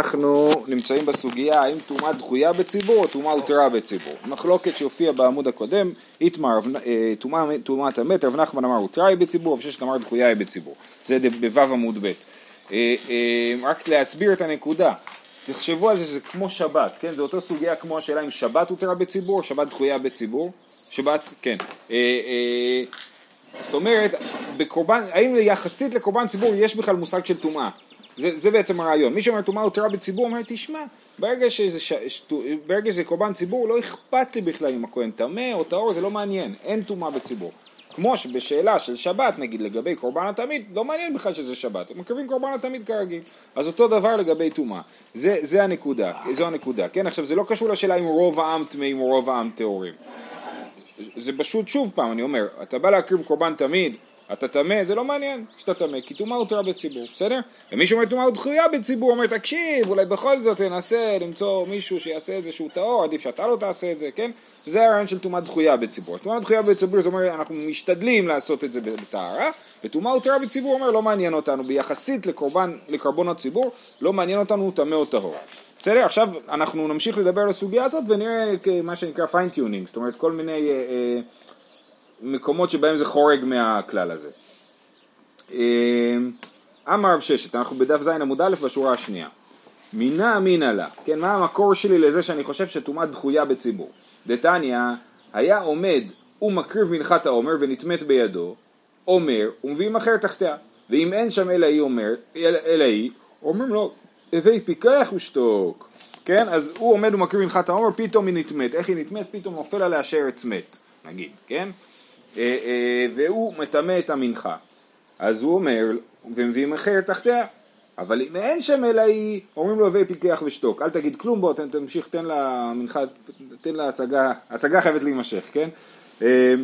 אנחנו נמצאים בסוגיה האם טומאה דחויה בציבור או טומאה הותרה בציבור. מחלוקת שהופיעה בעמוד הקודם, איתמר, אה, טומאת המת, רב נחמן אמר הותרה היא בציבור, וששת אמר דחויה היא בציבור. זה בו' עמוד ב'. אה, אה, רק להסביר את הנקודה, תחשבו על זה, זה כמו שבת, כן? זה אותו סוגיה כמו השאלה אם שבת הותרה בציבור או שבת דחויה בציבור. שבת, כן. זאת אומרת, בקורבן, האם יחסית לקורבן ציבור יש בכלל מושג של טומאה? זה, זה בעצם הרעיון. מי שאומר טומאה הותרה בציבור אומר, תשמע, ברגע שזה, ש... ברגע שזה קורבן ציבור, לא אכפת לי בכלל אם הכהן טמא או טהור, זה לא מעניין, אין טומאה בציבור. כמו שבשאלה של שבת, נגיד לגבי קורבן התמיד, לא מעניין בכלל שזה שבת, הם מקריבים קורבן התמיד כרגיל. אז אותו דבר לגבי טומאה. זה, זה הנקודה, זו הנקודה. כן, עכשיו זה לא קשור לשאלה אם רוב העם טמאים או רוב העם טהורים. זה פשוט, שוב פעם, אני אומר, אתה בא להקריב קורבן תמיד, אתה טמא, זה לא מעניין שאתה טמא, כי טומאה הותרה בציבור, בסדר? ומי שאומר טומאה הותרה בציבור, אומר תקשיב, אולי בכל זאת תנסה למצוא מישהו שיעשה את זה שהוא טהור, עדיף שאתה לא תעשה את זה, כן? זה הרעיון של טומאה דחויה בציבור. טומאה דחויה בציבור זה אומר אנחנו משתדלים לעשות את זה בטהרה, וטומאה הותרה בציבור אומר לא מעניין אותנו, ביחסית לקורבן, לקרבן הציבור, לא מעניין אותנו טמא או טהור. בסדר? עכשיו אנחנו נמשיך לדבר על הסוגיה הזאת ונראה מה שנקרא fine-tuning, זאת אומרת כל מיני... אה, אה, מקומות שבהם זה חורג מהכלל הזה. אמ, אמר רב ששת, אנחנו בדף ז עמוד א' בשורה השנייה. מינה אמינא לה, כן, מה המקור שלי לזה שאני חושב שטומאה דחויה בציבור? דתניא, היה עומד ומקריב מנחת העומר ונטמאת בידו, אומר ומביאים אחר תחתיה, ואם אין שם אלא היא אומר, אלא היא, אומרים לו, הווי פיקח ושתוק, כן, אז הוא עומד ומקריב מנחת העומר, פתאום היא נטמאת, איך היא נטמאת? פתאום נופל עליה שרץ מת, נגיד, כן? אה, אה, והוא מטמא את המנחה. אז הוא אומר, ומביאים אחר תחתיה. אבל אם אין שם אלא היא, אומרים לו הווי פיקח ושתוק, אל תגיד כלום בוא, תמשיך, תן לה מנחה, תן לה הצגה, הצגה חייבת להימשך, כן? אה,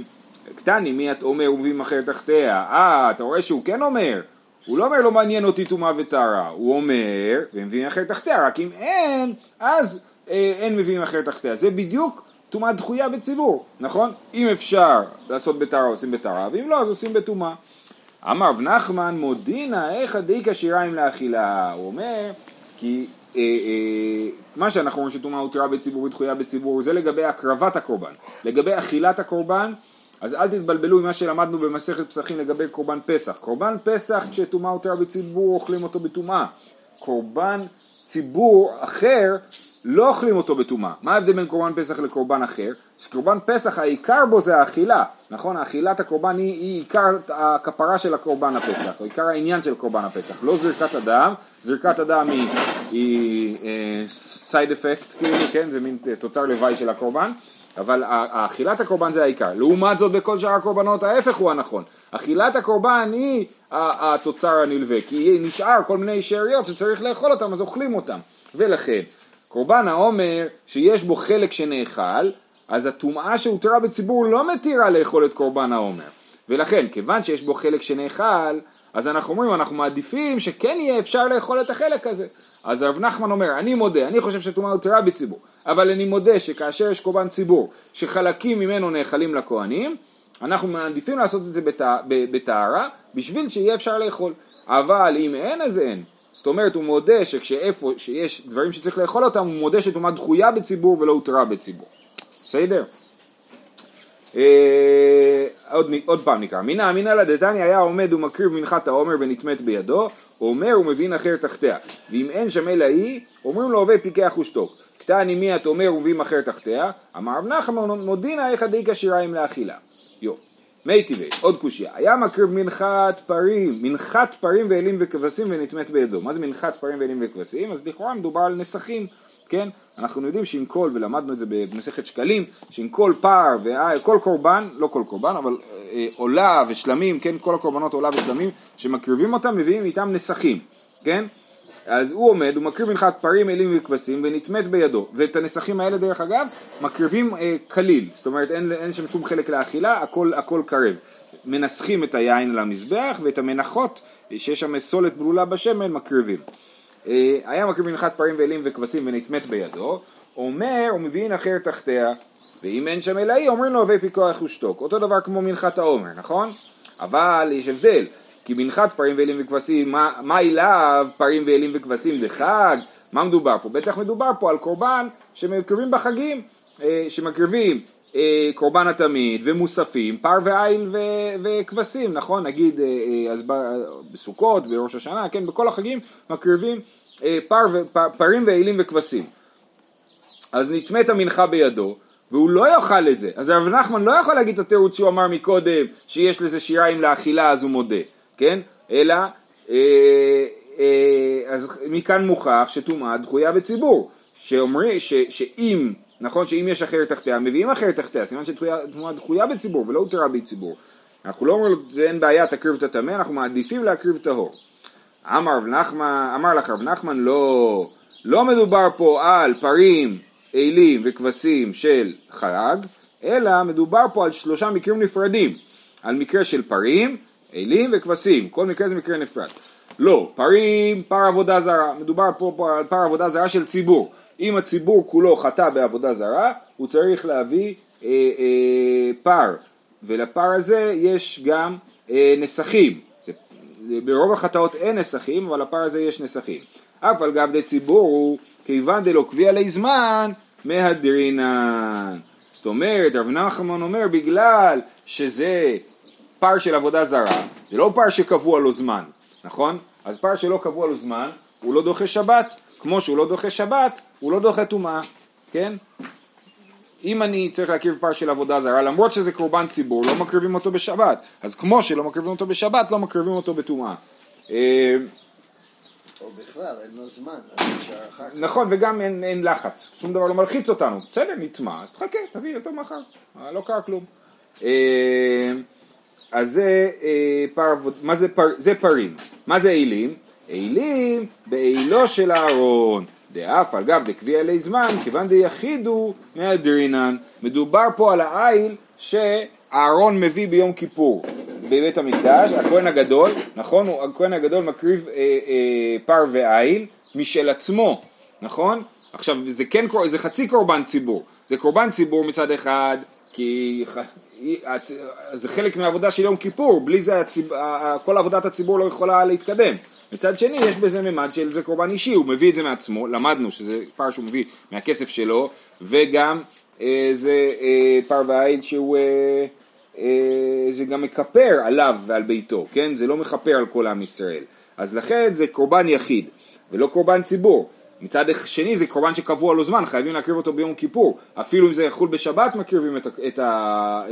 קטני, מי את אומר ומביאים אחר תחתיה? אה, אתה רואה שהוא כן אומר, הוא לא אומר לא מעניין אותי טומאה וטהרה, הוא אומר, ומביאים אחר תחתיה, רק אם אין, אז אה, אין מביאים אחר תחתיה. זה בדיוק טומאה דחויה בציבור, נכון? אם אפשר לעשות בטהרה עושים בטהרה, ואם לא אז עושים בטומאה. אמר רב נחמן מודינא איכא דאיכא שיריים לאכילה, הוא אומר כי אה, אה, מה שאנחנו אומרים שטומאה הותרה בציבור ודחויה בציבור זה לגבי הקרבת הקורבן, לגבי אכילת הקורבן אז אל תתבלבלו עם מה שלמדנו במסכת פסחים לגבי קורבן פסח. קורבן פסח כשטומאה הותרה בציבור אוכלים אותו בטומאה. קורבן ציבור אחר לא אוכלים אותו בטומאה. מה ההבדל בין קורבן פסח לקורבן אחר? שקורבן פסח העיקר בו זה האכילה, נכון? אכילת הקורבן היא, היא עיקר הכפרה של הקורבן הפסח, או עיקר העניין של קורבן הפסח, לא זרקת הדם, זרקת הדם היא, סייד אפקט כאילו, כן? זה מין תוצר לוואי של הקורבן. אבל אכילת הקורבן זה העיקר. לעומת זאת בכל שאר הקורבנות ההפך הוא הנכון. אכילת הקורבן היא התוצר הנלווה, כי נשאר כל מיני שאריות שצריך לאכול אותם אז אוכלים אותם. ולכן קורבן העומר שיש בו חלק שנאכל, אז הטומאה שהותרה בציבור לא מתירה לאכול את קורבן העומר. ולכן, כיוון שיש בו חלק שנאכל, אז אנחנו אומרים, אנחנו מעדיפים שכן יהיה אפשר לאכול את החלק הזה. אז הרב נחמן אומר, אני מודה, אני חושב שטומאה הותרה בציבור, אבל אני מודה שכאשר יש קורבן ציבור, שחלקים ממנו נאכלים לכהנים, אנחנו מעדיפים לעשות את זה בטהרה, בשביל שיהיה אפשר לאכול. אבל אם אין אז אין. זאת אומרת, הוא מודה שכשאיפה שיש דברים שצריך לאכול אותם, הוא מודה שטומאה דחויה בציבור ולא הותרה בציבור. בסדר? אה, עוד, עוד פעם נקרא, מינא אמינא לה היה עומד ומקריב מנחת העומר ונטמאת בידו, אומר ומבין אחר תחתיה, ואם אין שם אלא היא, אומרים לו הווה פיקח ושתוק. קטני מי את אומר ומבין אחר תחתיה, אמר רב נחמן מודינא איך דאיכא שיריים לאכילה. יופי. מי טבעי, עוד קושייה, היה מקריב מנחת פרים, מנחת פרים ואלים וכבשים ונטמאת בידו. מה זה מנחת פרים ואלים וכבשים? אז לכאורה מדובר על נסכים, כן? אנחנו יודעים שעם כל, ולמדנו את זה במסכת שקלים, שעם כל פר וכל קורבן, לא כל קורבן, אבל אה, עולה ושלמים, כן? כל הקורבנות עולה ושלמים, שמקריבים אותם, מביאים איתם נסכים, כן? אז הוא עומד, הוא מקריב מנחת פרים, אלים וכבשים ונטמאת בידו. ואת הנסכים האלה דרך אגב, מקריבים אה, כליל, זאת אומרת אין, אין שם שום חלק לאכילה, הכל, הכל קרב. מנסחים את היין על המזבח ואת המנחות, שיש שם סולת ברולה בשמן, מקריבים. אה, היה מקריב מנחת פרים ואלים וכבשים ונטמאת בידו, אומר ומבין אחר תחתיה, ואם אין שם אלא היא, אומרים לו הווי פיקוח ושתוק. אותו דבר כמו מנחת העומר, נכון? אבל יש הבדל, כי מנחת פרים ואלים וכבשים, מה, אליו פרים ואלים וכבשים זה חג, מה מדובר פה? בטח מדובר פה על קורבן שמקריבים בחגים, אה, שמקריבים אה, קורבן התמיד ומוספים, פר ועיל וכבשים, נכון? נגיד אז בסוכות, בראש השנה, כן, בכל החגים מקריבים פר ו, פרים ועילים וכבשים. אז נטמאת המנחה בידו, והוא לא יאכל את זה. אז רב נחמן לא יכול להגיד את התירוץ שהוא אמר מקודם, שיש לזה שיריים לאכילה אז הוא מודה, כן? אלא, אה, אה, אז מכאן מוכח שטומאה דחויה בציבור, שאומרים, ש, שאם, נכון, שאם יש אחרת תחתיה, מביאים אחרת תחתיה, סימן שטומאה דחויה בציבור ולא הותרה בציבור. אנחנו לא אומרים זה אין בעיה, תקריב את הטמא, אנחנו מעדיפים להקריב טהור. אמר אמר לך רב נחמן, לא, לא מדובר פה על פרים אלים וכבשים של חרג, אלא מדובר פה על שלושה מקרים נפרדים, על מקרה של פרים, אלים וכבשים, כל מקרה זה מקרה נפרד. לא, פרים, פר עבודה זרה, מדובר פה, פה על פר עבודה זרה של ציבור. אם הציבור כולו חטא בעבודה זרה, הוא צריך להביא אה, אה, פר, ולפר הזה יש גם אה, נסכים. זה, ברוב החטאות אין נסכים, אבל לפר הזה יש נסכים. אף על גב דציבור הוא כיוון דלא קביע לי זמן, מהדרינן. זאת אומרת, רב נחמן אומר, בגלל שזה פר של עבודה זרה, זה לא פר שקבוע לו זמן, נכון? אז פר שלא קבוע לו זמן, הוא לא דוחה שבת. כמו שהוא לא דוחה שבת, הוא לא דוחה טומאה, כן? אם אני צריך להקריב פר של עבודה זרה, למרות שזה קורבן ציבור, לא מקריבים אותו בשבת. אז כמו שלא מקריבים אותו בשבת, לא מקריבים אותו בטומאה. אה, או בכלל, אין לו זמן, נכון, וגם אין, אין לחץ, שום דבר לא מלחיץ אותנו. בסדר, נטמע, אז תחכה, תביא אותו מחר, אה, לא קרה כלום. אה, אז זה פר, מה זה, פר, זה פרים, מה זה אילים? אילים באילו של אהרון, דאף על גב דקביע אלי זמן, כיוון דיחידו מהדרינן. מדובר פה על העיל שאהרון מביא ביום כיפור. בבית המקדש, הכהן הגדול, נכון? הכהן הגדול מקריב אה, אה, פר ועיל משל עצמו, נכון? עכשיו זה כן, זה חצי קורבן ציבור, זה קורבן ציבור מצד אחד, כי זה חלק מהעבודה של יום כיפור, בלי זה הציב, כל עבודת הציבור לא יכולה להתקדם. מצד שני יש בזה ממד של זה קורבן אישי, הוא מביא את זה מעצמו, למדנו שזה פר שהוא מביא מהכסף שלו, וגם אה, זה אה, פר ועיל שהוא אה, אה, זה גם מכפר עליו ועל ביתו, כן? זה לא מכפר על כל עם ישראל. אז לכן זה קורבן יחיד, ולא קורבן ציבור. מצד שני זה קורבן שקבוע לו זמן, חייבים להקריב אותו ביום כיפור. אפילו אם זה יחול בשבת מקריבים את, את,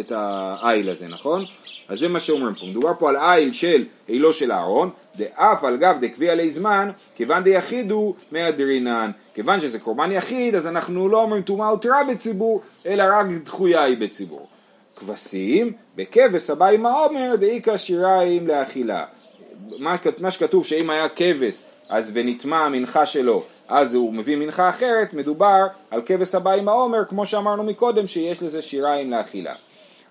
את העיל הזה, נכון? אז זה מה שאומרים פה. מדובר פה על עיל של עילו של אהרון, דאף על גב דקביע עלי זמן, כיוון דיחידו מהדרינן. כיוון שזה קורבן יחיד, אז אנחנו לא אומרים טומאה הותרה בציבור, אלא רק דחויה היא בציבור. כבשים, בכבש הבא עם העומר דאיכא שיריים לאכילה. מה, מה שכתוב שאם היה כבש אז ונטמע המנחה שלו אז הוא מביא מנחה אחרת, מדובר על כבש הבא עם העומר כמו שאמרנו מקודם שיש לזה שיריים לאכילה.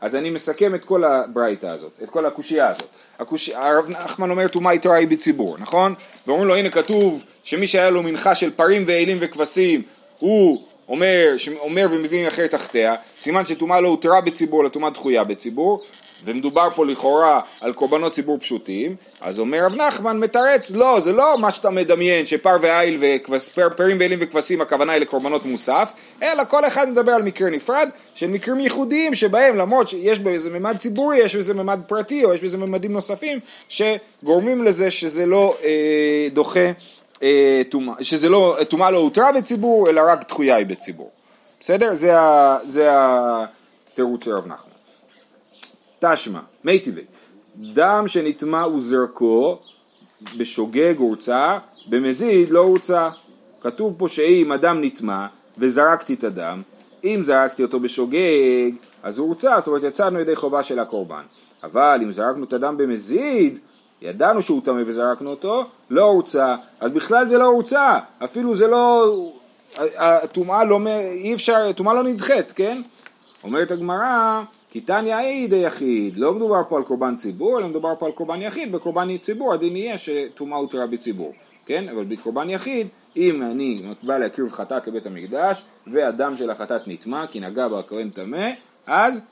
אז אני מסכם את כל הברייתא הזאת, את כל הקושייה הזאת. הקוש... הרב נחמן אומר טומאה יתרה היא בציבור, נכון? ואומרים לו הנה כתוב שמי שהיה לו מנחה של פרים ואלים וכבשים הוא אומר, אומר ומביא אחרת תחתיה, סימן שטומאה לא הותרה בציבור, אלא טומאה דחויה בציבור, ומדובר פה לכאורה על קורבנות ציבור פשוטים, אז אומר רב נחמן מתרץ, לא, זה לא מה שאתה מדמיין, שפר ועיל ופרים ואלים וכבשים הכוונה היא לקורבנות מוסף, אלא כל אחד מדבר על מקרה נפרד, של מקרים ייחודיים שבהם למרות שיש בזה ממד ציבורי, יש בזה ממד פרטי, או יש בזה ממדים נוספים, שגורמים לזה שזה לא אה, דוחה אה, שזה לא, טומאה לא הותרה בציבור, אלא רק דחויה היא בציבור. בסדר? זה התירוץ של רב נחמן. תשמע, מי טבעי, דם שנטמע וזרקו בשוגג הורצה, במזיד לא הורצה. כתוב פה שאם אדם נטמע וזרקתי את הדם, אם זרקתי אותו בשוגג, אז הוא הורצה, זאת אומרת יצאנו ידי חובה של הקורבן. אבל אם זרקנו את הדם במזיד, ידענו שהוא טמא וזרקנו אותו, לא הורצה, אז בכלל זה לא הורצה, אפילו זה לא, הטומאה לא, אי אפשר, הטומאה לא נדחית, כן? אומרת הגמרא, כי תניא אי יחיד, לא מדובר פה על קורבן ציבור, אלא מדובר פה על קורבן יחיד, בקורבן ציבור הדין יהיה שטומאה הותרה בציבור, כן? אבל בקורבן יחיד, אם אני בא להקריב חטאת לבית המקדש, והדם של החטאת נטמע, כי נגע בה הכהן טמא, אז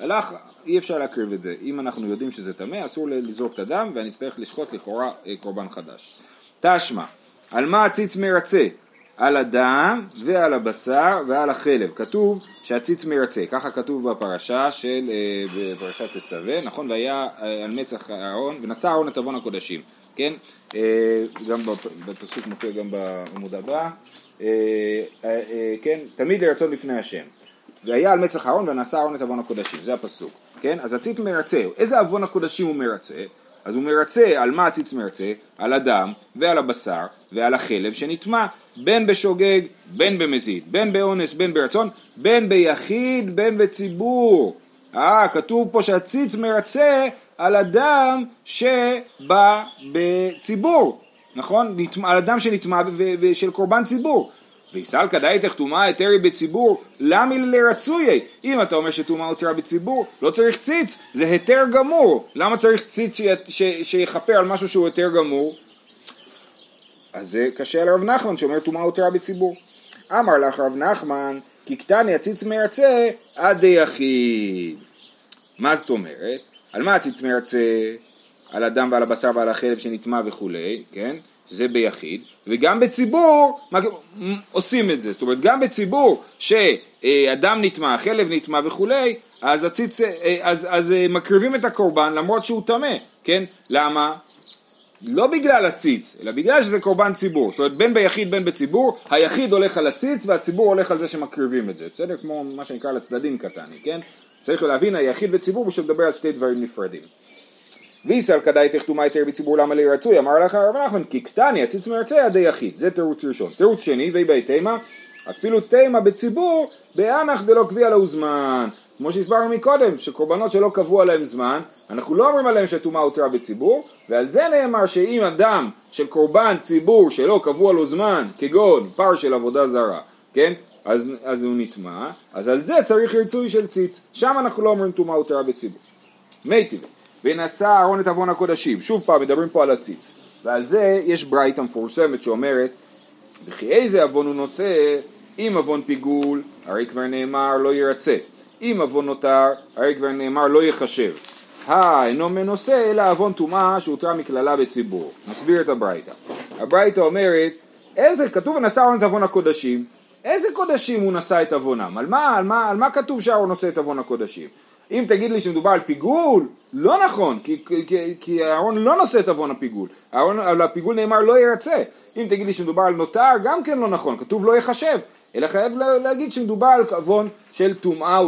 הלך אי אפשר להקריב את זה. אם אנחנו יודעים שזה טמא, אסור לזרוק את הדם ואני אצטרך לשחוט לכאורה אה, קורבן חדש. תשמע, על מה הציץ מרצה? על הדם ועל הבשר ועל החלב. כתוב שהציץ מרצה, ככה כתוב בפרשה של, אה, בפרשת תצווה, נכון? והיה אה, על מצח אהרון, ונשא אהרון את עוון הקודשים, כן? אה, גם בפסוק מופיע גם בעמוד הבא, כן? תמיד לרצון לפני השם. והיה על מצח אהרון ונשא אהרון את עוון הקודשים, זה הפסוק, כן? אז הציץ מרצה, איזה עוון הקודשים הוא מרצה? אז הוא מרצה, על מה הציץ מרצה? על הדם ועל הבשר ועל החלב שנטמע בין בשוגג, בין במזיד, בין באונס, בין ברצון, בין ביחיד, בין בציבור. אה, כתוב פה שהציץ מרצה על אדם שבא בציבור, נכון? על אדם שנטמע של קורבן ציבור. ויסל כדאי תחתומה היתרי בציבור, למה לרצויה? אם אתה אומר שטומאה הותרה בציבור, לא צריך ציץ, זה היתר גמור. למה צריך ציץ שיכפר על משהו שהוא היתר גמור? אז זה קשה לרב נחמן שאומר טומאה הותרה בציבור. אמר לך רב נחמן, כי קטני הציץ מרצה עד דיחיד. מה זאת אומרת? על מה הציץ מרצה? על הדם ועל הבשר ועל החלב שנטמע וכולי, כן? זה ביחיד, וגם בציבור עושים את זה, זאת אומרת גם בציבור שאדם נטמע, חלב נטמע וכולי, אז, הציץ, אז, אז מקריבים את הקורבן למרות שהוא טמא, כן? למה? לא בגלל הציץ, אלא בגלל שזה קורבן ציבור. זאת אומרת, בין ביחיד בין בציבור, היחיד הולך על הציץ והציבור הולך על זה שמקריבים את זה. בסדר? כמו מה שנקרא לצדדים קטני, כן? צריך להבין היחיד וציבור בשביל לדבר על שתי דברים נפרדים. ויסל כדאי תחתומה היתר בציבור למה לרצוי, אמר לך הרב נחמן, כי קטני הציץ מרצה עדי יחיד. זה תירוץ ראשון. תירוץ שני, ויהי תימה, אפילו תימה בציבור, באנח דלא קביע לו זמן. כמו שהסברנו מקודם, שקורבנות שלא קבעו עליהם זמן, אנחנו לא אומרים עליהם שהטומאה הותרה בציבור, ועל זה נאמר שאם אדם של קורבן ציבור שלא קבוע לו זמן, כגון פר של עבודה זרה, כן? אז, אז הוא נטמע, אז על זה צריך רצוי של ציץ, שם אנחנו לא אומרים טומאה הותרה בציבור. מי טבעי, ונשא אהרון את עוון הקודשים, שוב פעם מדברים פה על הציץ, ועל זה יש ברייתא מפורסמת שאומרת, וכי איזה עוון הוא נושא, אם עוון פיגול, הרי כבר נאמר לא ירצה. אם עוון נותר, הרי כבר נאמר לא יחשב. אינו מנוסה אלא עוון טומאה שהותרה מקללה בציבור. נסביר את הברייתא. הברייתא אומרת, איזה, כתוב ונשא אהרון את עוון הקודשים, איזה קודשים הוא נשא את עוונם? על מה, על מה, על מה כתוב שאהרון נושא את עוון הקודשים? אם תגיד לי שמדובר על פיגול, לא נכון, כי, אהרון לא נושא את עוון הפיגול. על הפיגול נאמר לא ירצה. אם תגיד לי שמדובר על נותר, גם כן לא נכון, כתוב לא יחשב. אלא חייב להגיד שמדובר על עוון של טומאה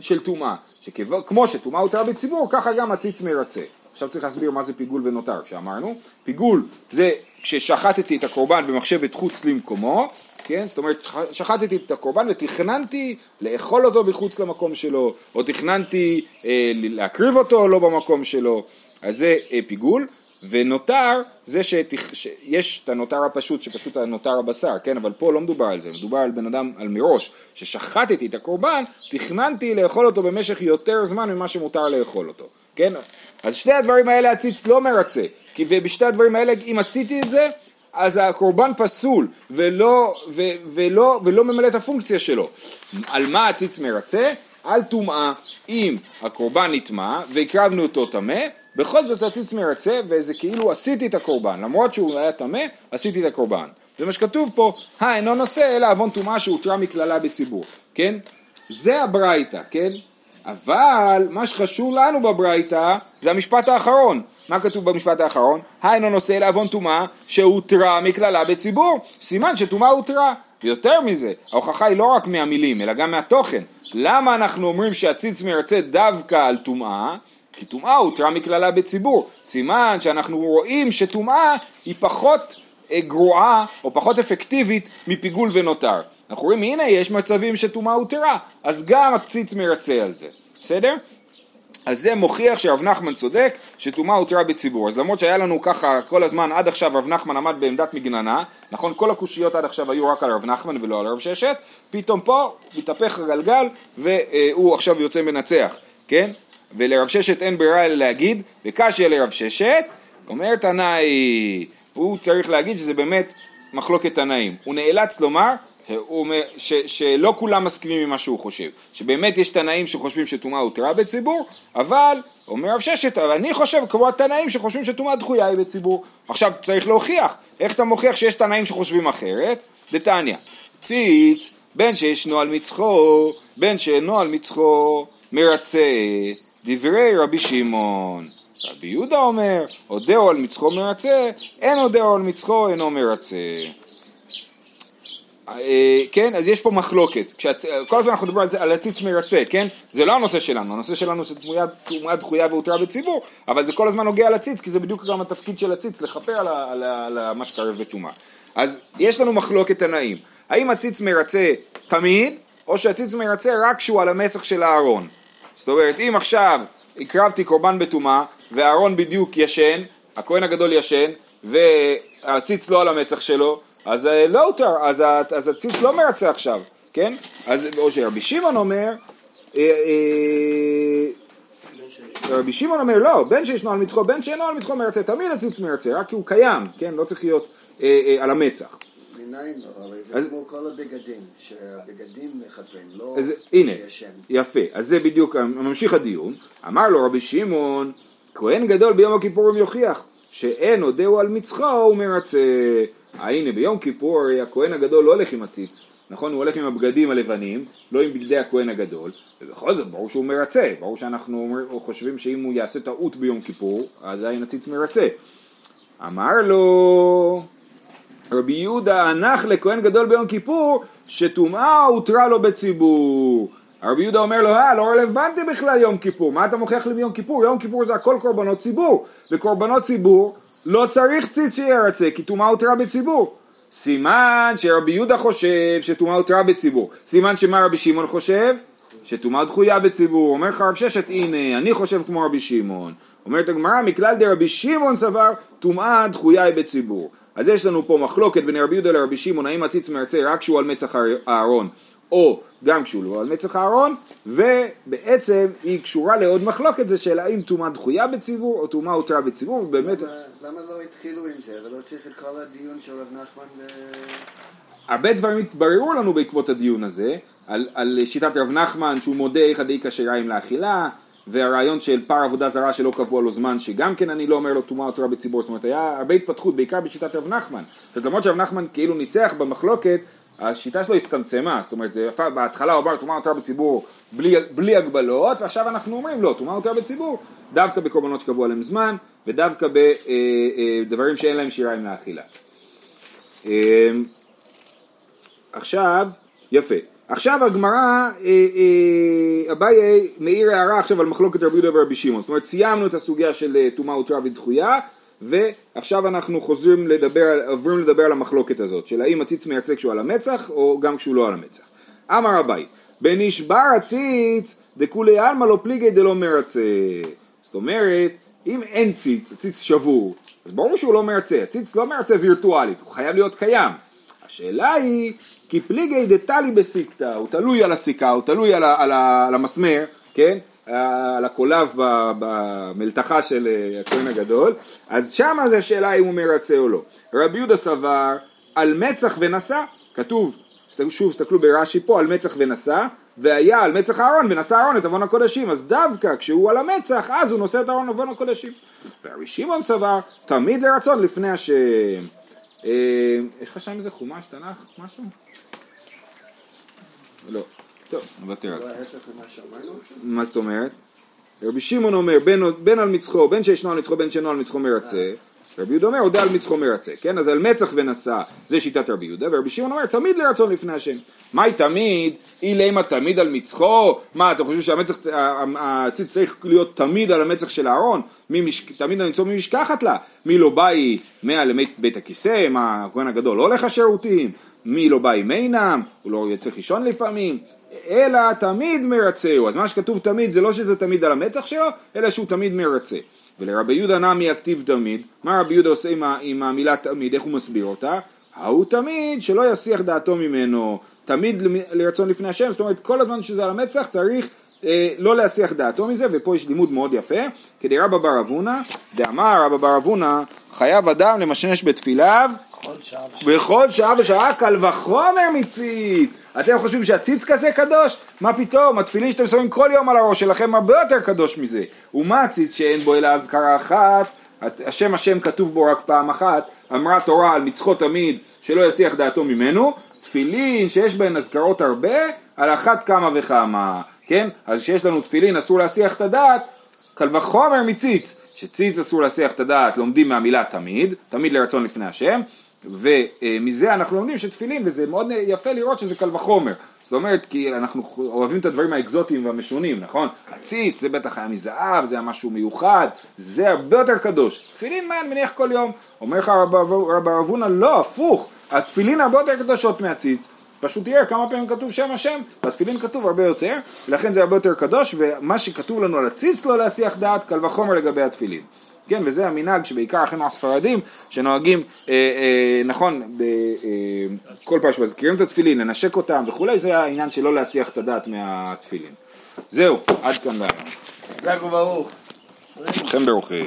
של טומאה, שכמו שטומאה הותרה בציבור, ככה גם הציץ מרצה. עכשיו צריך להסביר מה זה פיגול ונותר, שאמרנו, פיגול זה כששחטתי את הקורבן במחשבת חוץ למקומו, כן? זאת אומרת, שחטתי את הקורבן ותכננתי לאכול אותו מחוץ למקום שלו, או תכננתי אה, להקריב אותו לא במקום שלו, אז זה אה, פיגול. ונותר זה שיש את הנותר הפשוט שפשוט הנותר הבשר, כן? אבל פה לא מדובר על זה, מדובר על בן אדם, על מראש, ששחטתי את הקורבן, תכננתי לאכול אותו במשך יותר זמן ממה שמותר לאכול אותו, כן? אז שני הדברים האלה הציץ לא מרצה, כי ובשתי הדברים האלה אם עשיתי את זה, אז הקורבן פסול ולא, ו, ולא, ולא ממלא את הפונקציה שלו. על מה הציץ מרצה? על טומאה. אם הקורבן נטמע והקרבנו אותו טמא, בכל זאת הציץ מרצה וזה כאילו עשיתי את הקורבן, למרות שהוא היה טמא, עשיתי את הקורבן. זה מה שכתוב פה, האינו נושא אלא עוון טומאה שהותרה מקללה בציבור, כן? זה הברייתא, כן? אבל מה שחשוב לנו בברייתא זה המשפט האחרון. מה כתוב במשפט האחרון? האינו נושא אלא עוון טומאה שהותרה מקללה בציבור. סימן שטומאה הותרה. ויותר מזה, ההוכחה היא לא רק מהמילים אלא גם מהתוכן. למה אנחנו אומרים שהציץ מרצה דווקא על טומאה? כי טומאה הותרה מקללה בציבור. סימן שאנחנו רואים שטומאה היא פחות אה, גרועה או פחות אפקטיבית מפיגול ונותר. אנחנו רואים הנה יש מצבים שטומאה הותרה, אז גם הקציץ מרצה על זה, בסדר? אז זה מוכיח שרב נחמן צודק שטומאה הותרה בציבור. אז למרות שהיה לנו ככה כל הזמן עד עכשיו רב נחמן עמד בעמדת מגננה, נכון כל הקושיות עד עכשיו היו רק על רב נחמן ולא על רב ששת, פתאום פה מתהפך הגלגל והוא עכשיו יוצא מנצח, כן? ולרב ששת אין ברירה אלא להגיד, וקשיא לרב ששת, אומר תנאי, הוא צריך להגיד שזה באמת מחלוקת תנאים. הוא נאלץ לומר, אומר ש, שלא כולם מסכימים עם מה שהוא חושב, שבאמת יש תנאים שחושבים שטומאה הותרה בציבור, אבל, אומר רב ששת, אבל אני חושב כמו התנאים שחושבים שטומאה דחויה היא בציבור. עכשיו צריך להוכיח, איך אתה מוכיח שיש תנאים שחושבים אחרת? דתניא, ציץ, בין שישנו על מצחו, בין שאינו על מצחו, מרצה, דברי רבי שמעון. רבי יהודה אומר, הודהו על מצחו מרצה, אין הודהו על מצחו, אינו מרצה. אה, כן, אז יש פה מחלוקת, כשאת, כל הזמן אנחנו מדברים על, על הציץ מרצה, כן? זה לא הנושא שלנו, הנושא שלנו זה תמונה דחויה והותרה בציבור, אבל זה כל הזמן נוגע לציץ, כי זה בדיוק גם התפקיד של הציץ, לכפר על, על, על, על מה שקרב בטומאה. אז יש לנו מחלוקת תנאים, האם הציץ מרצה תמיד, או שהציץ מרצה רק כשהוא על המצח של הארון. זאת אומרת, אם עכשיו הקרבתי קורבן בטומאה, והארון בדיוק ישן, הכהן הגדול ישן, והציץ לא על המצח שלו, אז אה, לא הותר, אז, אז הציץ לא מרצה עכשיו, כן? אז, או שרבי שמעון אומר, אה, אה, רבי שמעון אומר לא, בין שישנו על מצחו, בין שאינו על מצחו מרצה, תמיד הציץ מרצה, רק כי הוא קיים, כן? לא צריך להיות אה, אה, על המצח. לא, הרי זה כמו כל הבגדים, שהבגדים מכפרים, לא אז הנה. יפה, אז זה בדיוק ממשיך הדיון, אמר לו רבי שמעון, כהן גדול ביום הכיפורים יוכיח שאין הודהו על מצחו הוא מרצה. הנה ביום כיפור הרי הכהן הגדול לא הולך עם הציץ, נכון? הוא הולך עם הבגדים הלבנים, לא עם בגדי הכהן הגדול, ובכל זאת ברור שהוא מרצה, ברור שאנחנו חושבים שאם הוא יעשה טעות ביום כיפור, אז עדיין הציץ מרצה. אמר לו רבי יהודה הנח לכהן גדול ביום כיפור שטומאה הותרה לו בציבור. רבי יהודה אומר לו, אה, לא רלוונטי בכלל יום כיפור, מה אתה מוכיח לי ביום כיפור? יום כיפור זה הכל קורבנות ציבור, וקורבנות ציבור לא צריך ציץ שירצה, כי טומאה הותרה בציבור. סימן שרבי יהודה חושב שטומאה הותרה בציבור. סימן שמה רבי שמעון חושב? שטומאה דחויה בציבור. אומר לך רב ששת, הנה, אני חושב כמו רבי שמעון. אומרת הגמרא, מכלל דרבי שמעון סבר, טומאה דחויה היא בציבור. אז יש לנו פה מחלוקת בין רבי יהודה לרבי שמעון, האם הציץ מרצה רק כשהוא על מצח הארון, או גם כשהוא לא על מצח הארון, ובעצם היא קשורה לעוד מחלוקת, זה שאלה האם טומאה דחויה בציבור, או טומאה הותרה בציבור, ובאמת... למה- למה לא התחילו עם זה, ולא צריך את כל הדיון של רב נחמן ו... הרבה דברים התבררו לנו בעקבות הדיון הזה, על, על שיטת רב נחמן שהוא מודה איכא דאיכא שיריים לאכילה, והרעיון של פר עבודה זרה שלא קבוע לו זמן, שגם כן אני לא אומר לו טומאה הותרה בציבור, זאת אומרת היה הרבה התפתחות, בעיקר בשיטת רב נחמן. זאת למרות שרב נחמן כאילו ניצח במחלוקת, השיטה שלו הצטמצמה, זאת אומרת זה יפה, בהתחלה הוא אמר טומאה הותרה בציבור בלי, בלי הגבלות, ועכשיו אנחנו אומרים לא, טומאה הותרה בציבור דווקא בקורבנות שקבוע להם זמן, ודווקא בדברים שאין להם שיריים לאכילה. אה, עכשיו, יפה. עכשיו הגמרא, אה, אה, אביי מעיר הערה עכשיו על מחלוקת רבי יהודה ורבי שמעון. זאת אומרת, סיימנו את הסוגיה של אה, טומאה הותרה ודחויה, ועכשיו אנחנו חוזרים לדבר, עוברים לדבר על המחלוקת הזאת, של האם הציץ מייצג כשהוא על המצח, או גם כשהוא לא על המצח. אמר אביי, בנשבר הציץ, דכולי עלמא לא פליגי דלא מרצה. זאת אומרת, אם אין ציץ, הציץ שבור, אז ברור שהוא לא מרצה, הציץ לא מרצה וירטואלית, הוא חייב להיות קיים. השאלה היא, כי פליגי דטלי בסיקתא, הוא תלוי על הסיכה, הוא תלוי על, ה, על, ה, על המסמר, כן? על הקולב במלתחה של אה, הכהן הגדול, אז שמה זה השאלה אם הוא מרצה או לא. רבי יהודה סבר על מצח ונשא, כתוב, שוב תסתכלו ברש"י פה, על מצח ונשא, והיה על מצח אהרון ונשא אהרון את עוון הקודשים, אז דווקא כשהוא על המצח, אז הוא נושא את אהרון עוון הקודשים. ורבי שמעון סבר, תמיד לרצון לפני השם. אה, לך שם איזה חומש, תנ"ך, משהו? לא. טוב, נוותר על זה. מה זאת אומרת? רבי שמעון אומר בין, בין על מצחו, בין שישנו על מצחו, בין שאינו על מצחו מרצה. רבי יהודה אומר, הודה על מצחו מרצה, כן? אז על מצח ונשא זה שיטת רבי יהודה, ורבי שמעון אומר, תמיד לרצון לפני השם. מהי תמיד? אי לימה תמיד על מצחו? מה, אתם חושבים שהמצח, הציץ צריך להיות תמיד על המצח של אהרון? תמיד למצוא מי משכחת לה? מי לא באי מאה לבית בית הכיסא? מה, הכהן הגדול לא הולך השירותים? מי לא באי מינם? הוא לא צריך לישון לפעמים? אלא תמיד מרצהו. אז מה שכתוב תמיד זה לא שזה תמיד על המצח שלו, אלא שהוא תמיד מרצה. ולרבי יהודה נמי הכתיב תמיד, מה רבי יהודה עושה עם, ה, עם המילה תמיד, איך הוא מסביר אותה? ההוא תמיד שלא יסיח דעתו ממנו, תמיד לרצון לפני השם, זאת אומרת כל הזמן שזה על המצח צריך אה, לא להסיח דעתו מזה, ופה יש לימוד מאוד יפה, כדי רבא בר אבונה, דאמר רבא בר אבונה, חייב אדם למשנש בתפיליו. בכל שעה ושעה קל וחומר מציץ. אתם חושבים שהציץ כזה קדוש? מה פתאום, התפילין שאתם שמים כל יום על הראש שלכם הרבה יותר קדוש מזה. ומה הציץ שאין בו אלא אזכרה אחת? השם השם כתוב בו רק פעם אחת, אמרה תורה על מצחות תמיד שלא יסיח דעתו ממנו, תפילין שיש בהן אזכרות הרבה, על אחת כמה וכמה, כן? אז כשיש לנו תפילין אסור להסיח את הדעת, קל וחומר מציץ, שציץ אסור להסיח את הדעת, לומדים מהמילה תמיד, תמיד לרצון לפני השם, ומזה אנחנו לומדים שתפילין, וזה מאוד יפה לראות שזה קל וחומר. זאת אומרת, כי אנחנו אוהבים את הדברים האקזוטיים והמשונים, נכון? הציץ זה בטח היה מזהב, זה היה משהו מיוחד, זה הרבה יותר קדוש. תפילין מה אני מניח כל יום? אומר לך רב אבונה, לא, הפוך, התפילין הרבה יותר קדושות מהציץ. פשוט תראה כמה פעמים כתוב שם השם, בתפילין כתוב הרבה יותר, ולכן זה הרבה יותר קדוש, ומה שכתוב לנו על הציץ לא להסיח דעת, קל וחומר לגבי התפילין. כן, וזה המנהג שבעיקר אחינו הספרדים, שנוהגים, אה, אה, נכון, ב, אה, כל פעם שמזכירים את התפילין, לנשק אותם וכולי, זה העניין שלא להסיח את הדעת מהתפילין. זהו, עד כאן להיום. חזק וברוך. לכם ברוכים.